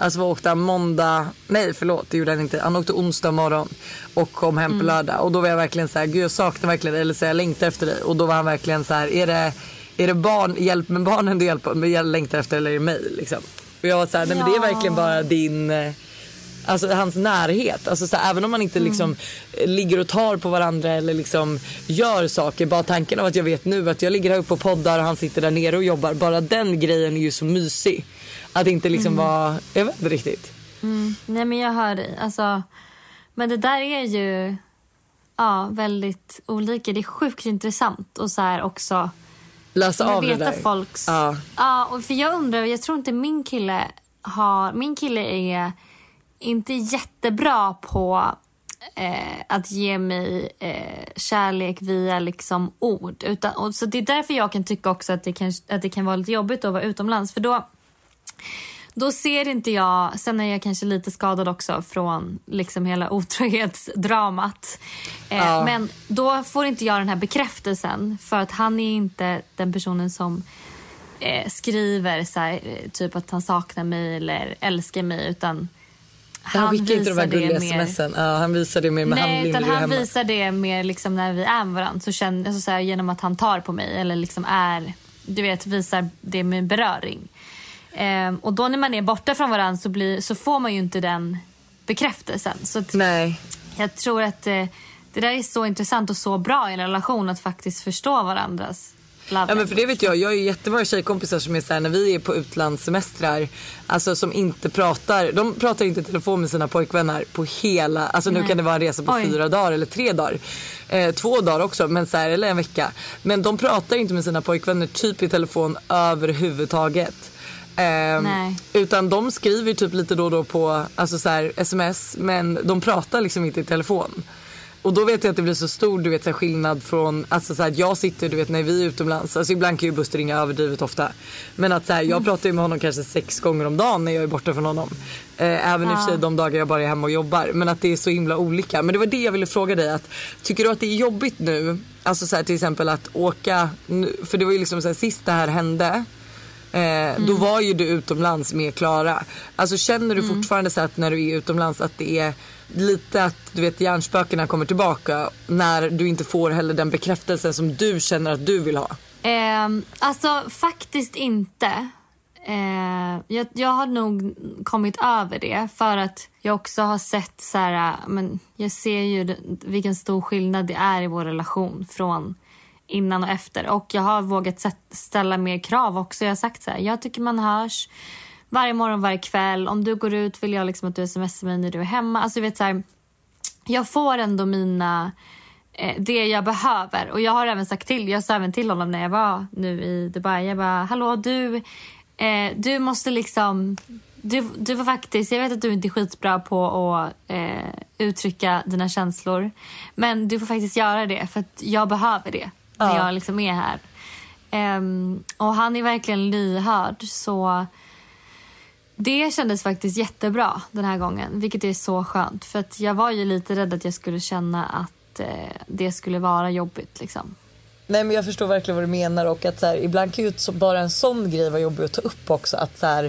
Alltså vad åkte måndag? Nej förlåt det gjorde han inte. Han åkte onsdag morgon och kom hem på lördag. Och då var jag verkligen så här, gud jag saknar verkligen eller så jag längtar efter dig. Och då var han verkligen så här, är det, är det barn, hjälp med barnen du hjälper, men jag längtar efter eller är det mig liksom? Och jag var så här, nej men det är verkligen bara din eh, Alltså hans närhet. Alltså så här, även om man inte liksom eh, ligger och tar på varandra eller liksom gör saker. Bara tanken av att jag vet nu att jag ligger här uppe och poddar och han sitter där nere och jobbar. Bara den grejen är ju så mysig. Att inte liksom vara, jag vet inte riktigt. Nej men jag hör dig. Alltså, men det där är ju ja, väldigt olika. Det är sjukt intressant och så här också Läsa av det veta där. folks... Ja. Ja, och för jag undrar, jag tror inte min kille har... Min kille är inte jättebra på eh, att ge mig eh, kärlek via liksom ord. Utan, och, så det är därför jag kan tycka också att det kan, att det kan vara lite jobbigt att vara utomlands. För då då ser inte jag, sen är jag kanske lite skadad också från liksom hela [LAUGHS] otrohetsdramat. Eh, Ja. Men då får inte jag den här bekräftelsen för att han är inte den personen som eh, skriver så här, eh, typ att han saknar mig eller älskar mig utan Han skickar inte de här visar det gulliga smsen. Ja, han visar det mer med Nej, handling utan han visar det mer liksom när vi är med varandra. Så känner, alltså så här, genom att han tar på mig eller liksom är du vet, visar det med beröring. Ehm, och då när man är borta från varandra så, blir, så får man ju inte den bekräftelsen. Så att Nej. jag tror att eh, det där är så intressant och så bra i en relation att faktiskt förstå varandras love Ja men för det vet jag, jag har ju jättemånga tjejkompisar som är såhär när vi är på utlandssemestrar, alltså som inte pratar, de pratar inte i telefon med sina pojkvänner på hela, alltså nu Nej. kan det vara en resa på Oj. fyra dagar eller tre dagar. Eh, två dagar också, men så här, eller en vecka. Men de pratar inte med sina pojkvänner typ i telefon överhuvudtaget. Nej. utan de skriver typ lite då och då på alltså så här, sms men de pratar liksom inte i telefon. Och då vet jag att det blir så stor du vet, så här, skillnad från, alltså så här, att jag sitter du vet när vi är utomlands, alltså ibland kan ju Buster ringa överdrivet ofta. Men att så här, jag pratar ju med honom kanske sex gånger om dagen när jag är borta från honom. Eh, även i och för sig de dagar jag bara är hemma och jobbar. Men att det är så himla olika. Men det var det jag ville fråga dig att, tycker du att det är jobbigt nu, alltså så här, till exempel att åka, för det var ju liksom så här, sist det här hände Eh, Då var ju du utomlands med Klara. Alltså känner du fortfarande så att när du är utomlands att det är lite att du vet hjärnspökena kommer tillbaka när du inte får heller den bekräftelsen som du känner att du vill ha? Eh, alltså faktiskt inte. Eh, jag, jag har nog kommit över det för att jag också har sett så här, äh, men jag ser ju vilken stor skillnad det är i vår relation från innan och efter. Och jag har vågat ställa mer krav också. Jag har sagt så här, jag tycker man hörs varje morgon, varje kväll. Om du går ut vill jag liksom att du smsar mig när du är hemma. Alltså jag vet så här, jag får ändå mina eh, det jag behöver. Och jag har även sagt till, jag sa även till honom när jag var nu i Dubai. Jag bara, hallå du, eh, du måste liksom, du, du får faktiskt, jag vet att du inte är skitbra på att eh, uttrycka dina känslor. Men du får faktiskt göra det för att jag behöver det när jag liksom är här. Ehm, och han är verkligen lyhörd så det kändes faktiskt jättebra den här gången, vilket är så skönt. För att jag var ju lite rädd att jag skulle känna att eh, det skulle vara jobbigt liksom. Nej men jag förstår verkligen vad du menar och att så här, ibland kan ju bara en sån grej vara jobbig att ta upp också. Att så här,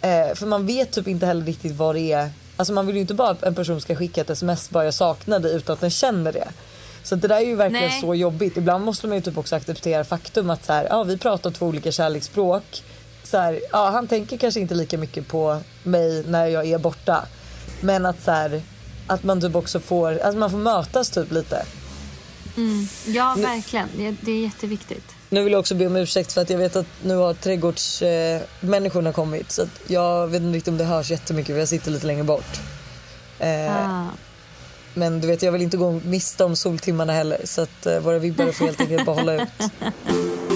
eh, för man vet typ inte heller riktigt vad det är. Alltså man vill ju inte bara att en person ska skicka ett sms bara jag saknar dig utan att den känner det. Så det där är ju verkligen Nej. så jobbigt. Ibland måste man ju typ också acceptera faktum att så här, ja, vi pratar två olika kärleksspråk. Så här, ja, han tänker kanske inte lika mycket på mig när jag är borta. Men att så här, att man typ också får, att man får mötas typ lite. Ja, verkligen. Det, det är jätteviktigt. Nu vill jag också be om ursäkt för att jag vet att nu har trädgårdsmänniskorna eh, kommit. Så jag vet inte riktigt om det hörs jättemycket för jag sitter lite längre bort. Eh, Ah. Men du vet jag vill inte gå miste om soltimmarna heller. Så att eh, våra vibbare får helt enkelt bara hålla ut. [LAUGHS]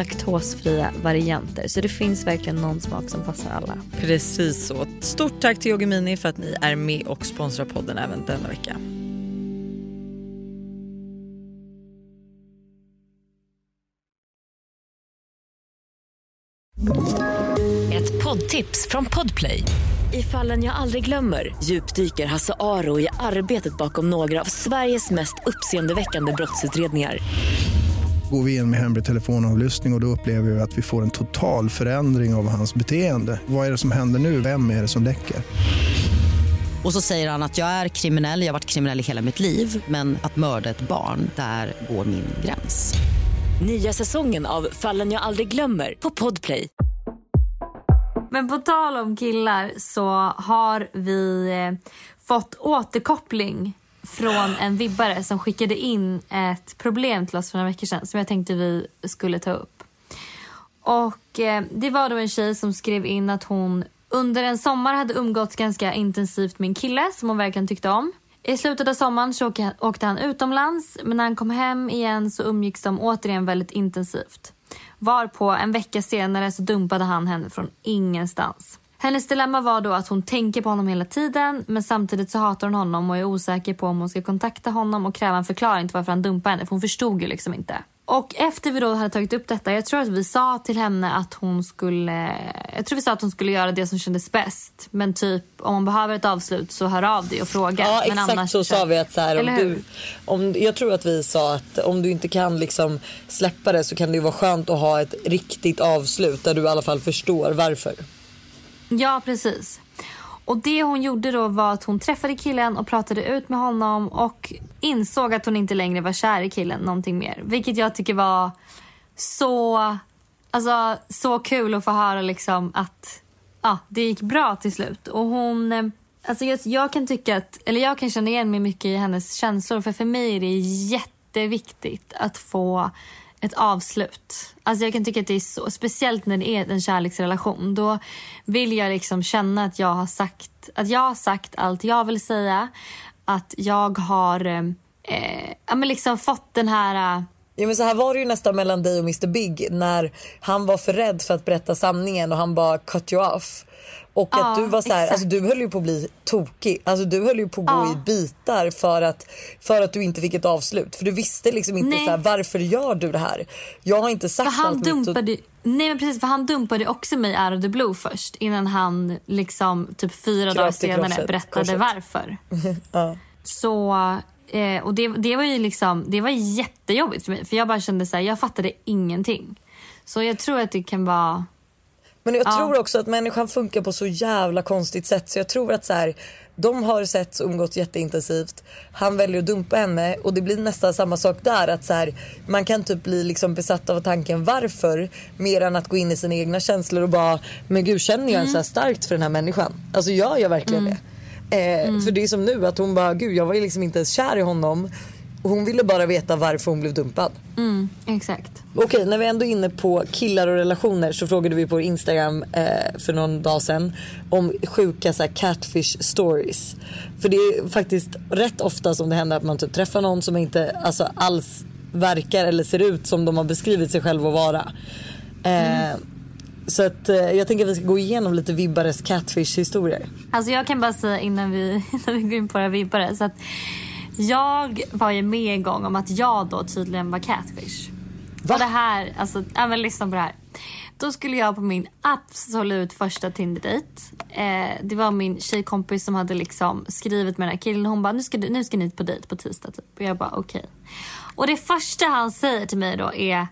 laktosfria varianter. Så det finns verkligen någon smak som passar alla. Precis så. Stort tack till Yoggi Mini för att ni är med och sponsrar podden även denna vecka. Ett poddtips från Podplay. I fallen jag aldrig glömmer djupdyker Hasse Aro i arbetet bakom några av Sveriges mest uppseendeväckande brottsutredningar. Går vi in med hemlig telefonavlyssning och, och då upplever vi att vi får en total förändring av hans beteende. Vad är det som händer nu? Vem är det som läcker? Och så säger han att jag är kriminell, jag har varit kriminell i hela mitt liv men att mörda ett barn, där går min gräns. Nya säsongen av Fallen jag aldrig glömmer på Podplay. Men på tal om killar så har vi eh, fått återkoppling från en vibbare som skickade in ett problem till oss för några veckor sedan som jag tänkte vi skulle ta upp. Och eh, Det var då en tjej som skrev in att hon under en sommar hade umgåtts ganska intensivt med en kille som hon verkligen tyckte om. I slutet av sommaren så åkte- han utomlands men när han kom hem igen så umgicks de återigen väldigt intensivt. Varpå en vecka senare så dumpade han henne från ingenstans. Hennes dilemma var då att hon tänker på honom hela tiden men samtidigt så hatar hon honom och är osäker på om hon ska kontakta honom och kräva en förklaring till varför han dumpade henne för hon förstod ju liksom inte. Och efter vi då hade tagit upp detta, jag tror att vi sa till henne att hon skulle, jag tror vi sa att hon skulle göra det som kändes bäst. Men typ om hon behöver ett avslut så hör av dig och fråga. Ja men exakt så sa vi att så här, om du, om, jag tror att vi sa att om du inte kan liksom släppa det så kan det ju vara skönt att ha ett riktigt avslut där du i alla fall förstår varför. Ja, precis. Och det hon gjorde då var att hon träffade killen och pratade ut med honom och insåg att hon inte längre var kär i killen någonting mer. Vilket jag tycker var så, alltså, så kul att få höra liksom att ja, det gick bra till slut. Och hon, eh, alltså jag, jag kan tycka att, eller jag kan känna igen mig mycket i hennes känslor för för mig är det jätteviktigt att få ett avslut. Alltså jag kan tycka att det är så, speciellt när det är en kärleksrelation. Då vill jag liksom känna att jag har sagt, att jag har sagt allt jag vill säga. Att jag har eh, eh ja, men liksom fått den här... Eh, ja, men så här var det ju nästan mellan dig och Mr Big när han var för rädd för att berätta sanningen och han bara cut you off. Och Ja, att du var så här, alltså du höll ju på att bli tokig. Alltså du höll ju på att gå Ja. i bitar för att, för att du inte fick ett avslut. För du visste liksom inte Nej. så här, varför gör du det här? Jag har inte sagt För han allt mitt och- dumpade, nej men precis, för han dumpade också mig out of the blue först innan han liksom typ fyra dagar senare korset- berättade korset. varför. [LAUGHS] ja. Så, eh, och det, det var ju liksom, det var jättejobbigt för mig för jag bara kände så här, jag fattade ingenting. Så jag tror att det kan vara Men jag Ja. tror också att människan funkar på så jävla konstigt sätt så jag tror att så här, de har sett och umgåtts jätteintensivt. Han väljer att dumpa henne och det blir nästan samma sak där. Att så här, man kan typ bli liksom besatt av tanken varför mer än att gå in i sina egna känslor och bara men gud känner jag en så här starkt för den här människan? Alltså gör jag verkligen det? Eh, För det är som nu att hon bara gud jag var ju liksom inte ens kär i honom. Hon ville bara veta varför hon blev dumpad. Mm, exakt. Okej, när vi ändå är inne på killar och relationer så frågade vi på Instagram eh, för någon dag sedan om sjuka så här, catfish stories. För det är faktiskt rätt ofta som det händer att man typ träffar någon som inte alltså, alls verkar eller ser ut som de har beskrivit sig själva att vara. Eh, Så att, eh, jag tänker att vi ska gå igenom lite vibbares catfish historier. Alltså jag kan bara säga innan vi, [LAUGHS] innan vi går in på våra vibbare. Så att jag var ju med en gång om att jag då tydligen var catfish. Och det här, alltså, ja men lyssna på det här. Då skulle jag på min absolut första Tinder-dejt. Eh, det var min tjejkompis som hade liksom skrivit med den här killen. Hon bara, nu ska, nu ska ni på dejt på tisdag typ. Och jag bara, okej. Och det första han säger till mig då är,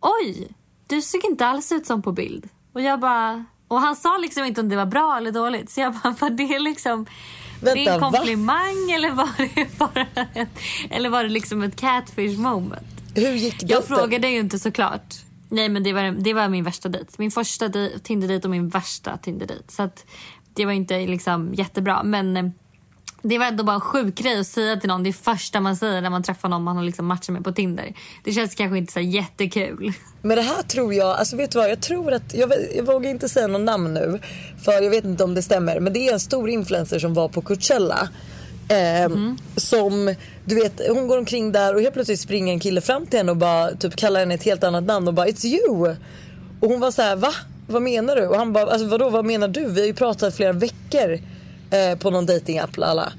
oj, du såg inte alls ut som på bild. Och jag bara, och han sa liksom inte om det var bra eller dåligt. Så jag bara, [LAUGHS] var det liksom det är Vänta, en va? komplimang eller var det [LAUGHS] bara ett, eller var det liksom ett catfish moment? Hur gick Jag dejten? frågade ju inte såklart. Nej men det var, det var min värsta dejt. Min första dej- Tinder-dejt och min värsta Tinder-dejt. Så att det var inte liksom jättebra. Men eh, det var ändå bara en sjuk grej att säga till någon. Det första man säger när man träffar någon man har liksom matchat med på Tinder. Det känns kanske inte så jättekul. Men det här tror jag, alltså vet du vad, jag tror att, jag, jag vågar inte säga någon namn nu för jag vet inte om det stämmer men det är en stor influencer som var på Coachella. Eh, Som, du vet, hon går omkring där och helt plötsligt springer en kille fram till henne och bara typ kallar henne ett helt annat namn och bara it's you. Och hon var så här, va? Vad menar du? Och han bara, alltså vadå vad menar du? Vi har ju pratat flera veckor eh, på någon datingapp alla.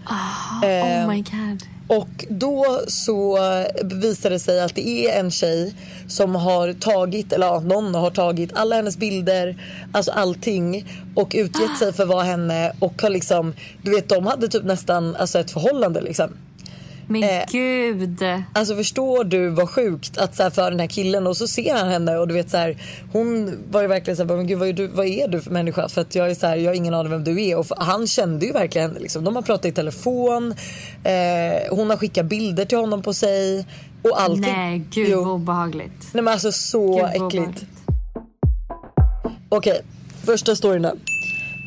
oh my god. Och då så visade det sig att det är en tjej som har tagit, eller ja, någon har tagit alla hennes bilder, alltså allting och utgett sig för att vara henne och har liksom, du vet de hade typ nästan alltså ett förhållande liksom. Men Eh, gud. Alltså förstår du vad sjukt att så här, för den här killen och så ser han henne och du vet så här, hon var ju verkligen så här, men gud vad är, du, vad är du för människa? För att jag är så här, jag har ingen aning vem du är och för, han kände ju verkligen henne liksom. De har pratat i telefon, eh, hon har skickat bilder till honom på sig och allting. Nej gud Jo. vad obehagligt. Nej men alltså så Gud, äckligt. Okej, första storyn då.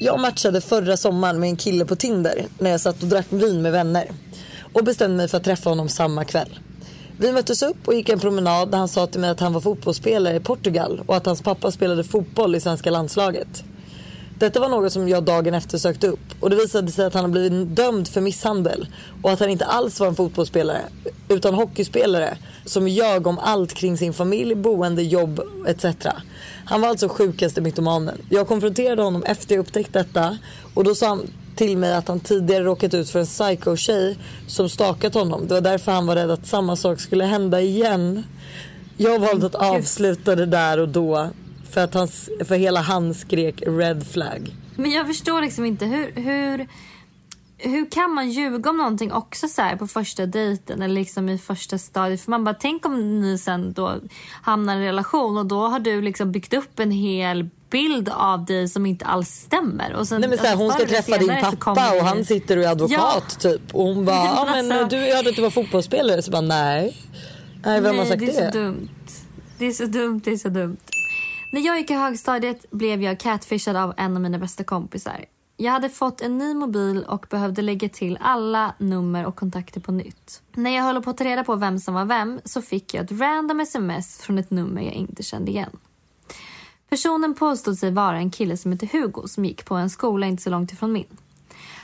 Jag matchade förra sommaren med en kille på Tinder när jag satt och drack vin med vänner. Och bestämde mig för att träffa honom samma kväll. Vi möttes upp och gick en promenad där han sa till mig att han var fotbollsspelare i Portugal och att hans pappa spelade fotboll i svenska landslaget. Detta var något som jag dagen efter sökte upp och det visade sig att han har blivit dömd för misshandel och att han inte alls var en fotbollsspelare utan hockeyspelare som ljög om allt kring sin familj, boende, jobb etc. Han var alltså sjukaste mytomanen. Jag konfronterade honom efter jag upptäckt detta och då sa han till mig att han tidigare råkat ut för en psycho-tjej som stakat honom. Det var därför han var rädd att samma sak skulle hända igen. Jag valde att avsluta det där och då för att han, för hela han skrek red flag. Men jag förstår liksom inte hur, hur, hur kan man ljuga om någonting också så här på första dejten eller liksom i första stadiet? För man bara, tänk om ni sen då hamnar i en relation och då har du liksom byggt upp en hel bild av dig som inte alls stämmer. Och sen, Nej, men så här, alltså, hon ska förr eller träffa din pappa och han sitter och är advokat typ. Och hon bara, [LAUGHS] ja men alltså- du hörde att du var fotbollsspelare. Så bara nej. Nej vem har sagt det det? är så dumt. Det är så dumt, det är så dumt. När jag gick i högstadiet blev jag catfishad av en av mina bästa kompisar. Jag hade fått en ny mobil och behövde lägga till alla nummer och kontakter på nytt. När jag höll på att ta reda på vem som var vem så fick jag ett random sms från ett nummer jag inte kände igen. Personen påstod sig vara en kille som hette Hugo som gick på en skola inte så långt ifrån min.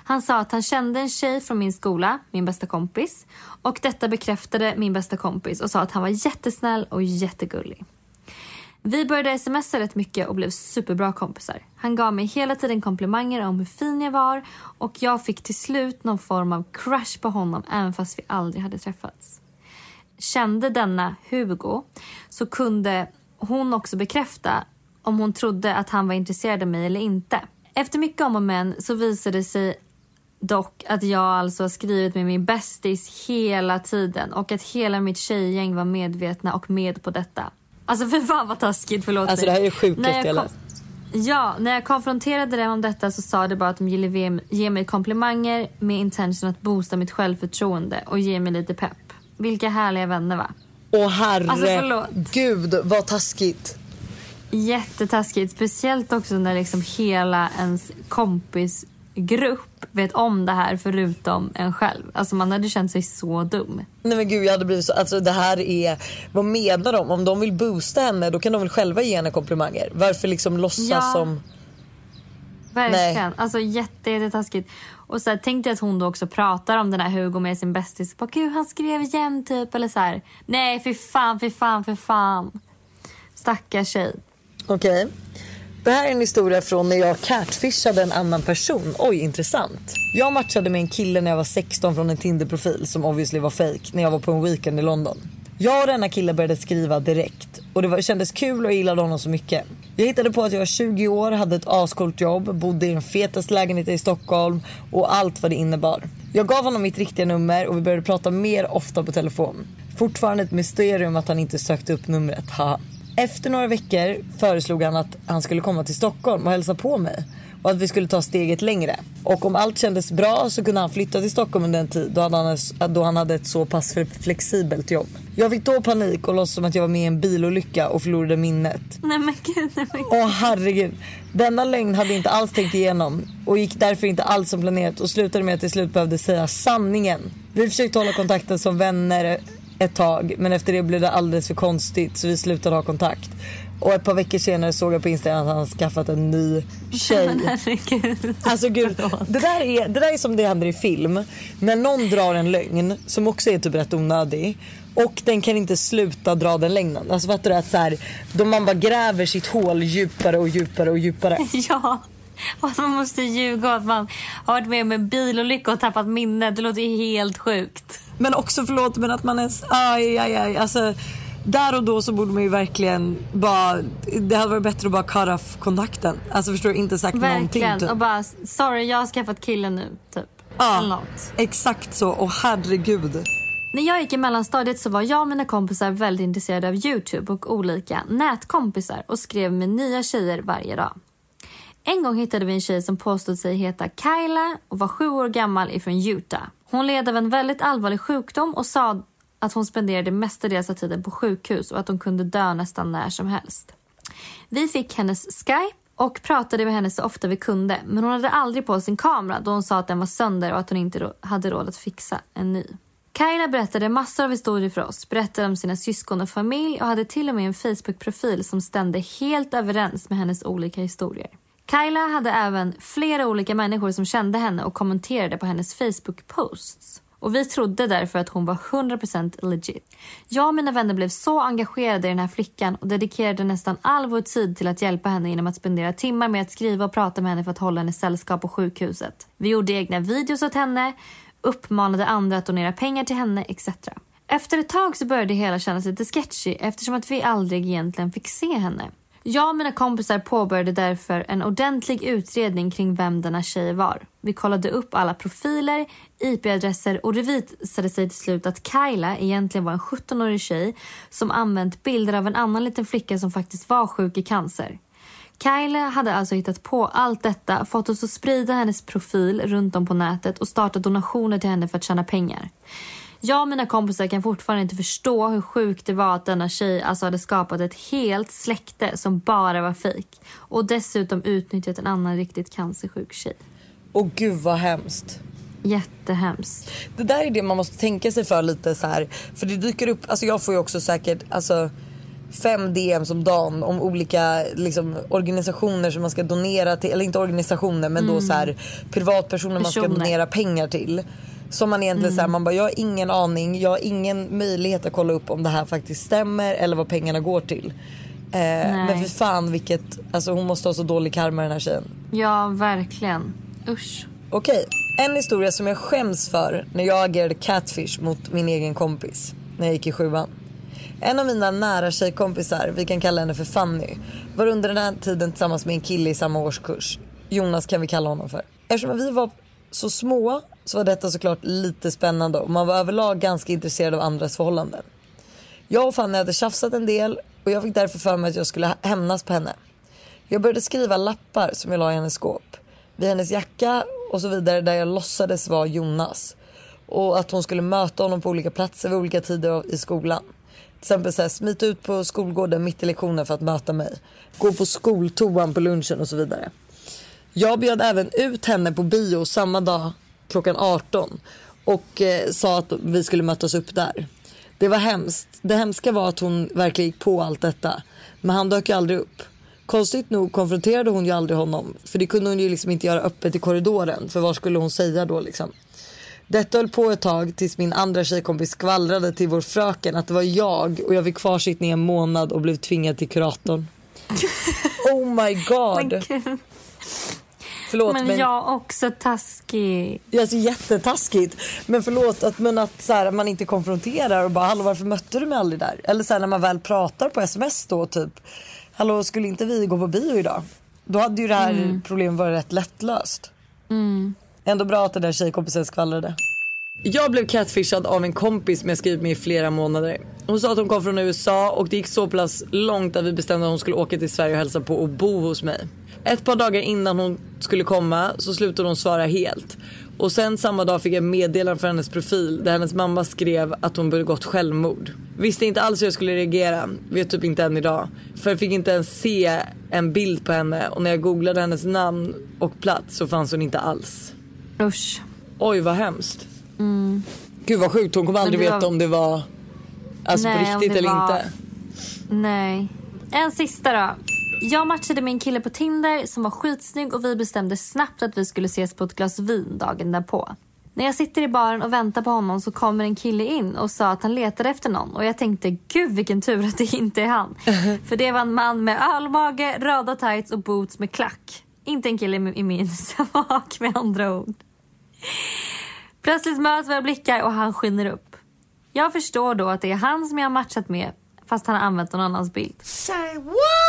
Han sa att han kände en tjej från min skola, min bästa kompis. Och detta bekräftade min bästa kompis och sa att han var jättesnäll och jättegullig. Vi började smsa rätt mycket och blev superbra kompisar. Han gav mig hela tiden komplimanger om hur fin jag var och jag fick till slut någon form av crush på honom även fast vi aldrig hade träffats. Kände denna Hugo så kunde hon också bekräfta om hon trodde att han var intresserad av mig eller inte. Efter mycket om och men så visade det sig dock att jag alltså har skrivit med min bästis hela tiden och att hela mitt tjejgäng var medvetna och med på detta. Alltså för fan vad taskigt, förlåt Alltså det här är När jag jag läst. Ja, när jag konfronterade dem om detta så sa de bara att de ville ge- mig komplimanger med intention att boosta mitt självförtroende och ge mig lite pepp. Vilka härliga vänner va? Åh herre Alltså, förlåt. vad taskigt. Jättetaskigt. Speciellt också när liksom hela ens kompisgrupp vet om det här förutom en själv. Alltså man hade känt sig så dum. Nej men gud jag hade blivit så, alltså det här är, vad menar de? Om de vill boosta henne då kan de väl själva ge henne komplimanger? Varför liksom låtsas Ja. som... Verkligen. Nej. Alltså jätte, jättetaskigt. Och så här, tänk dig att hon då också pratar om den här Hugo med sin bästis. Bara, Gud, han skrev igen typ. Eller så här. Nej, för fan, för fan, för fan. Stackars tjej. Okej. Det här är en historia från när jag catfishade en annan person. Oj, intressant. Jag matchade med en kille när jag var 16 från en Tinder-profil som obviously var fake när jag var på en weekend i London. Jag och denna kille började skriva direkt och det var, kändes kul och jag gillade honom så mycket. Jag hittade på att jag var 20 år, hade ett ascoolt jobb, bodde i den fetaste lägenheten i Stockholm och allt vad det innebar. Jag gav honom mitt riktiga nummer och vi började prata mer ofta på telefon. Fortfarande ett mysterium att han inte sökte upp numret, haha. Efter några veckor föreslog han att han skulle komma till Stockholm och hälsa på mig och att vi skulle ta steget längre. Och om allt kändes bra så kunde han flytta till Stockholm under en tid då han, då han hade ett så pass flexibelt jobb. Jag fick då panik och låtsas som att jag var med i en bilolycka och förlorade minnet. Nej men gud, nej men gud. Åh herregud. Denna lögn hade jag inte alls tänkt igenom och gick därför inte alls som planerat och slutade med att jag till slut behövde säga sanningen. Vi försökte hålla kontakten som vänner ett tag men efter det blev det alldeles för konstigt så vi slutade ha kontakt. Och ett par veckor senare såg jag på Instagram att han skaffat en ny tjej. [LAUGHS] Herregud. Alltså gud, det där, är, det där är som det händer i film. När någon drar en lögn som också är typ rätt onödig och den kan inte sluta dra den lögnen. Alltså fattar du att så här, då man bara gräver sitt hål djupare och djupare och djupare. [LAUGHS] Ja. Och att man måste ljuga och att man har varit med om en bilolycka och tappat minnet. Det låter ju helt sjukt. Men också förlåt men att man är aj, aj, aj. Alltså, där och då så borde man ju verkligen bara, det hade varit bättre att bara cut off kontakten. Alltså förstår du, inte sagt någonting Verkligen. typ. Och bara, sorry jag har skaffat killen nu. Typ. Ja, Eller något. exakt så. Och herregud. När jag gick i mellanstadiet så var jag och mina kompisar väldigt intresserade av Youtube och olika nätkompisar och skrev med nya tjejer varje dag. En gång hittade vi en tjej som påstod sig heta Kyla och var sju år gammal ifrån Utah. Hon led av en väldigt allvarlig sjukdom och sa att hon spenderade mestadels av tiden på sjukhus och att hon kunde dö nästan när som helst. Vi fick hennes Skype och pratade med henne så ofta vi kunde men hon hade aldrig på sin kamera då hon sa att den var sönder och att hon inte hade råd att fixa en ny. Kaila berättade massor av historier för oss, berättade om sina syskon och familj och hade till och med en Facebook-profil som stämde helt överens med hennes olika historier. Kyla hade även flera olika människor som kände henne och kommenterade på hennes Facebook-posts. Och vi trodde därför att hon var 100% legit. Jag och mina vänner blev så engagerade i den här flickan och dedikerade nästan all vår tid till att hjälpa henne genom att spendera timmar med att skriva och prata med henne för att hålla henne sällskap på sjukhuset. Vi gjorde egna videos åt henne, uppmanade andra att donera pengar till henne etc. Efter ett tag så började det hela kännas lite sketchy eftersom att vi aldrig egentligen fick se henne. Jag och mina kompisar påbörjade därför en ordentlig utredning kring vem denna tjej var. Vi kollade upp alla profiler, IP-adresser och det visade sig till slut att Kyla egentligen var en 17-årig tjej som använt bilder av en annan liten flicka som faktiskt var sjuk i cancer. Kyla hade alltså hittat på allt detta, fått oss att sprida hennes profil runt om på nätet och startat donationer till henne för att tjäna pengar. Jag och mina kompisar kan fortfarande inte förstå hur sjukt det var att denna tjej alltså hade skapat ett helt släkte som bara var fejk och dessutom utnyttjat en annan riktigt cancersjuk tjej. Och gud vad hemskt. Jättehemskt. Det där är det man måste tänka sig för lite så här. För det dyker upp, alltså jag får ju också säkert alltså fem DMs om dagen om olika liksom, organisationer som man ska donera till. Eller inte organisationer men då Mm. så här privatpersoner man ska Personer. donera pengar till. Som man egentligen Mm. säger, man bara jag har ingen aning, jag har ingen möjlighet att kolla upp om det här faktiskt stämmer eller vad pengarna går till. Eh, men för fan vilket, alltså hon måste ha så dålig karma den här tjejen. Ja, verkligen. Usch. Okej, en historia som jag skäms för när jag agerade catfish mot min egen kompis när jag gick i sjuan. En av mina nära tjejkompisar, vi kan kalla henne för Fanny, var under den här tiden tillsammans med en kille i samma årskurs. Jonas kan vi kalla honom för. Eftersom vi var så små så var detta såklart lite spännande och man var överlag ganska intresserad av andras förhållanden. Jag och Fanny hade tjafsat en del och jag fick därför för mig att jag skulle hämnas på henne. Jag började skriva lappar som jag la i hennes skåp. Vid hennes jacka och så vidare där jag låtsades vara Jonas. Och att hon skulle möta honom på olika platser vid olika tider i skolan. Till exempel så här, smita ut på skolgården mitt i lektionen för att möta mig. Gå på skoltoan på lunchen och så vidare. Jag bjöd även ut henne på bio samma dag klockan 18 och eh, sa att vi skulle mötas upp där. Det var hemskt. Det hemska var att hon verkligen gick på allt detta. Men han dök ju aldrig upp. Konstigt nog konfronterade hon ju aldrig honom. För det kunde hon ju liksom inte göra öppet i korridoren. För vad skulle hon säga då liksom? Detta höll på ett tag tills min andra tjejkompis skvallrade till vår fröken att det var jag och jag fick kvarsittning en månad och blev tvingad till kuratorn. [LAUGHS] oh my god. Förlåt men, men, jag också taskig. det är alltså jättetaskigt. Men förlåt att, men att så här, man inte konfronterar och bara hallå varför mötte du mig aldrig där? Eller så här, när man väl pratar på sms då typ hallå skulle inte vi gå på bio idag? Då hade ju det här Mm. problemet varit rätt lättlöst. Mm. Ändå bra att den där tjejkompisen skvallrade. Jag blev catfishad av en kompis som jag skrivit med i flera månader. Hon sa att hon kom från USA och det gick så pass långt att vi bestämde att hon skulle åka till Sverige och hälsa på och bo hos mig. Ett par dagar innan hon skulle komma så slutade hon svara helt. Och sen samma dag fick jag meddelande från hennes profil där hennes mamma skrev att hon begått självmord. Visste inte alls hur jag skulle reagera, vet typ inte än idag. För jag fick inte ens se en bild på henne och när jag googlade hennes namn och plats så fanns hon inte alls. Usch. Oj vad hemskt. Mm. Gud vad sjukt, hon kommer aldrig var- veta om det var alltså Nej, på riktigt eller var- inte. Nej. En sista då. Jag matchade med en kille på Tinder som var skitsnygg och vi bestämde snabbt att vi skulle ses på ett glas vin dagen därpå. När jag sitter i baren och väntar på honom så kommer en kille in och sa att han letade efter någon och jag tänkte gud vilken tur att det inte är han. [LAUGHS] För det var en man med ölmage, röda tights och boots med klack. Inte en kille i min [LAUGHS] smak med andra ord. Plötsligt möts våra blickar och han skiner upp. Jag förstår då att det är han som jag har matchat med fast han har använt någon annans bild. Say what?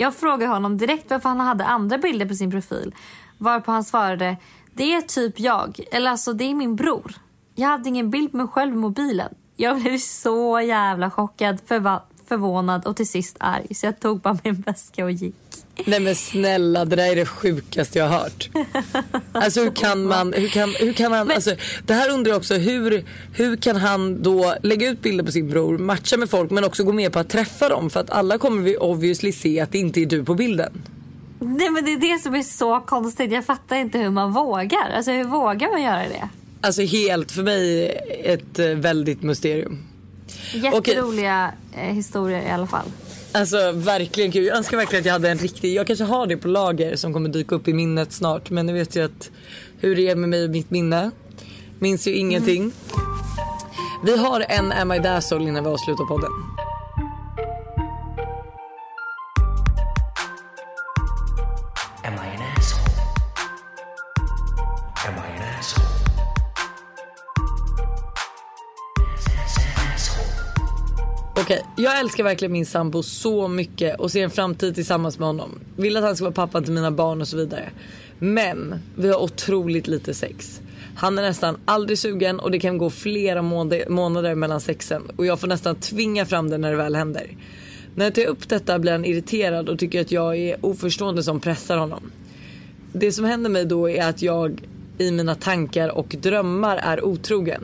Jag frågade honom direkt varför han hade andra bilder på sin profil. Varpå han svarade Det är typ jag, eller alltså det är min bror. Jag hade ingen bild på mig själv i mobilen. Jag blev så jävla chockad, För bara, förvånad och till sist arg så jag tog bara min väska och gick. Nej men snälla det där är det sjukaste jag har hört. [LAUGHS] Alltså hur kan man, hur kan, hur kan han, alltså, det här undrar jag också hur, hur kan han då lägga ut bilder på sin bror, matcha med folk men också gå med på att träffa dem för att alla kommer vi obviously se att det inte är du på bilden. Nej men det är det som är så konstigt. Jag fattar inte hur man vågar. Alltså hur vågar man göra det? Alltså helt för mig ett eh, väldigt mysterium. Jätteroliga eh, historier i alla fall. Alltså verkligen kul. Jag önskar verkligen att jag hade en riktig, jag kanske har det på lager som kommer dyka upp i minnet snart. Men ni vet ju att hur det är med mig och mitt minne. Minns ju ingenting. Vi har en Am I Dazzle innan vi avslutar podden. Okej, jag älskar verkligen min sambo så mycket och ser en framtid tillsammans med honom. Vill att han ska vara pappa till mina barn och så vidare. Men vi har otroligt lite sex. Han är nästan aldrig sugen och det kan gå flera månader, månader mellan sexen och jag får nästan tvinga fram det när det väl händer. När jag tar upp detta blir han irriterad och tycker att jag är oförstående som pressar honom. Det som händer mig då är att jag i mina tankar och drömmar är otrogen.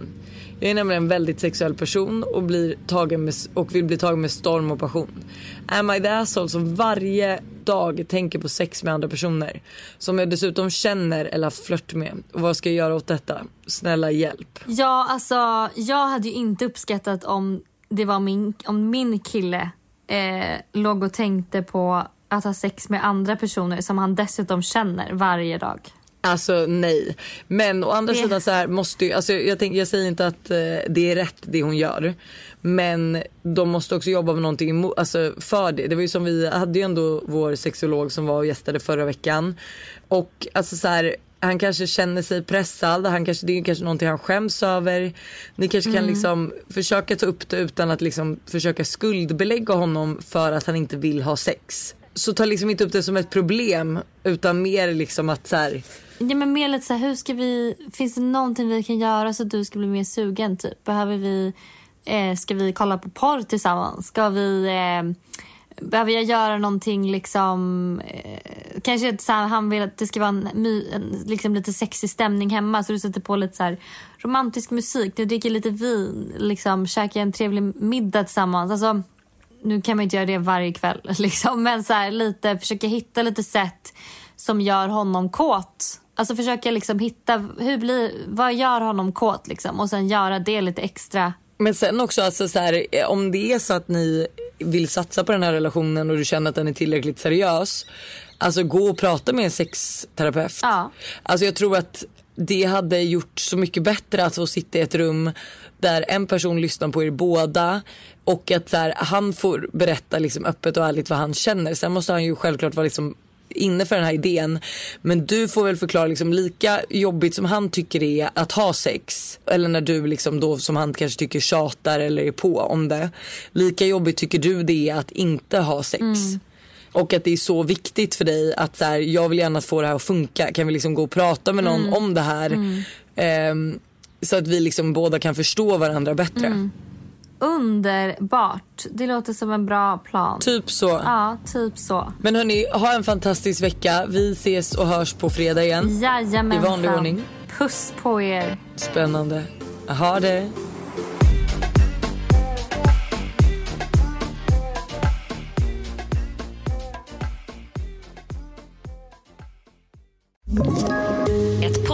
Jag är nämligen en väldigt sexuell person och, blir tagen med, och vill bli tagen med storm och passion. Am I the asshole som varje dag tänker på sex med andra personer. Som jag dessutom känner eller har flört med. Och vad ska jag göra åt detta? Snälla hjälp. Ja, alltså jag hade ju inte uppskattat om det var min, om min kille eh, låg och tänkte på att ha sex med andra personer som han dessutom känner varje dag. Alltså nej. Men å andra Det- sidan så här måste ju, alltså jag, tänker, jag säger inte att eh, det är rätt det hon gör. Men de måste också jobba med någonting alltså för det. Det var ju som vi hade ju ändå vår sexolog som var och gästade förra veckan. Och alltså så här, han kanske känner sig pressad, han kanske, det är kanske någonting han skäms över. Ni kanske kan Mm. liksom försöka ta upp det utan att liksom försöka skuldbelägga honom för att han inte vill ha sex. Så ta liksom inte upp det som ett problem utan mer liksom att så här, Ja, men mer lite så här, hur ska vi, finns det någonting vi kan göra så att du ska bli mer sugen? Typ? Behöver vi, eh, ska vi kolla på porr tillsammans? Ska vi, eh, behöver jag göra någonting liksom, eh, kanske så här, han vill att det ska vara en, my, en liksom lite sexig stämning hemma så du sätter på lite så här romantisk musik, du dricker lite vin, liksom käkar en trevlig middag tillsammans. Alltså, nu kan man inte göra det varje kväll [LAUGHS] liksom, men så här, lite, försöka hitta lite sätt som gör honom kåt. Alltså försöka liksom hitta, hur blir, vad gör honom kåt liksom och sen göra det lite extra. Men sen också alltså så här, om det är så att ni vill satsa på den här relationen och du känner att den är tillräckligt seriös. Alltså gå och prata med en sexterapeut. Ja. Alltså jag tror att det hade gjort så mycket bättre att få sitta i ett rum där en person lyssnar på er båda och att så här, han får berätta liksom öppet och ärligt vad han känner. Sen måste han ju självklart vara liksom inne för den här idén. Men du får väl förklara liksom lika jobbigt som han tycker det är att ha sex. Eller när du liksom då som han kanske tycker tjatar eller är på om det. Lika jobbigt tycker du det är att inte ha sex. Mm. Och att det är så viktigt för dig att så här, jag vill gärna få det här att funka. Kan vi liksom gå och prata med någon Mm. om det här? Mm. Ehm, så att vi liksom båda kan förstå varandra bättre. Underbart. Det låter som en bra plan. Typ så. Ja, typ så. Men hörni, ha en fantastisk vecka. Vi ses och hörs på fredag igen. Jajamensan. I vanlig ordning. Puss på er. Spännande. Ha det.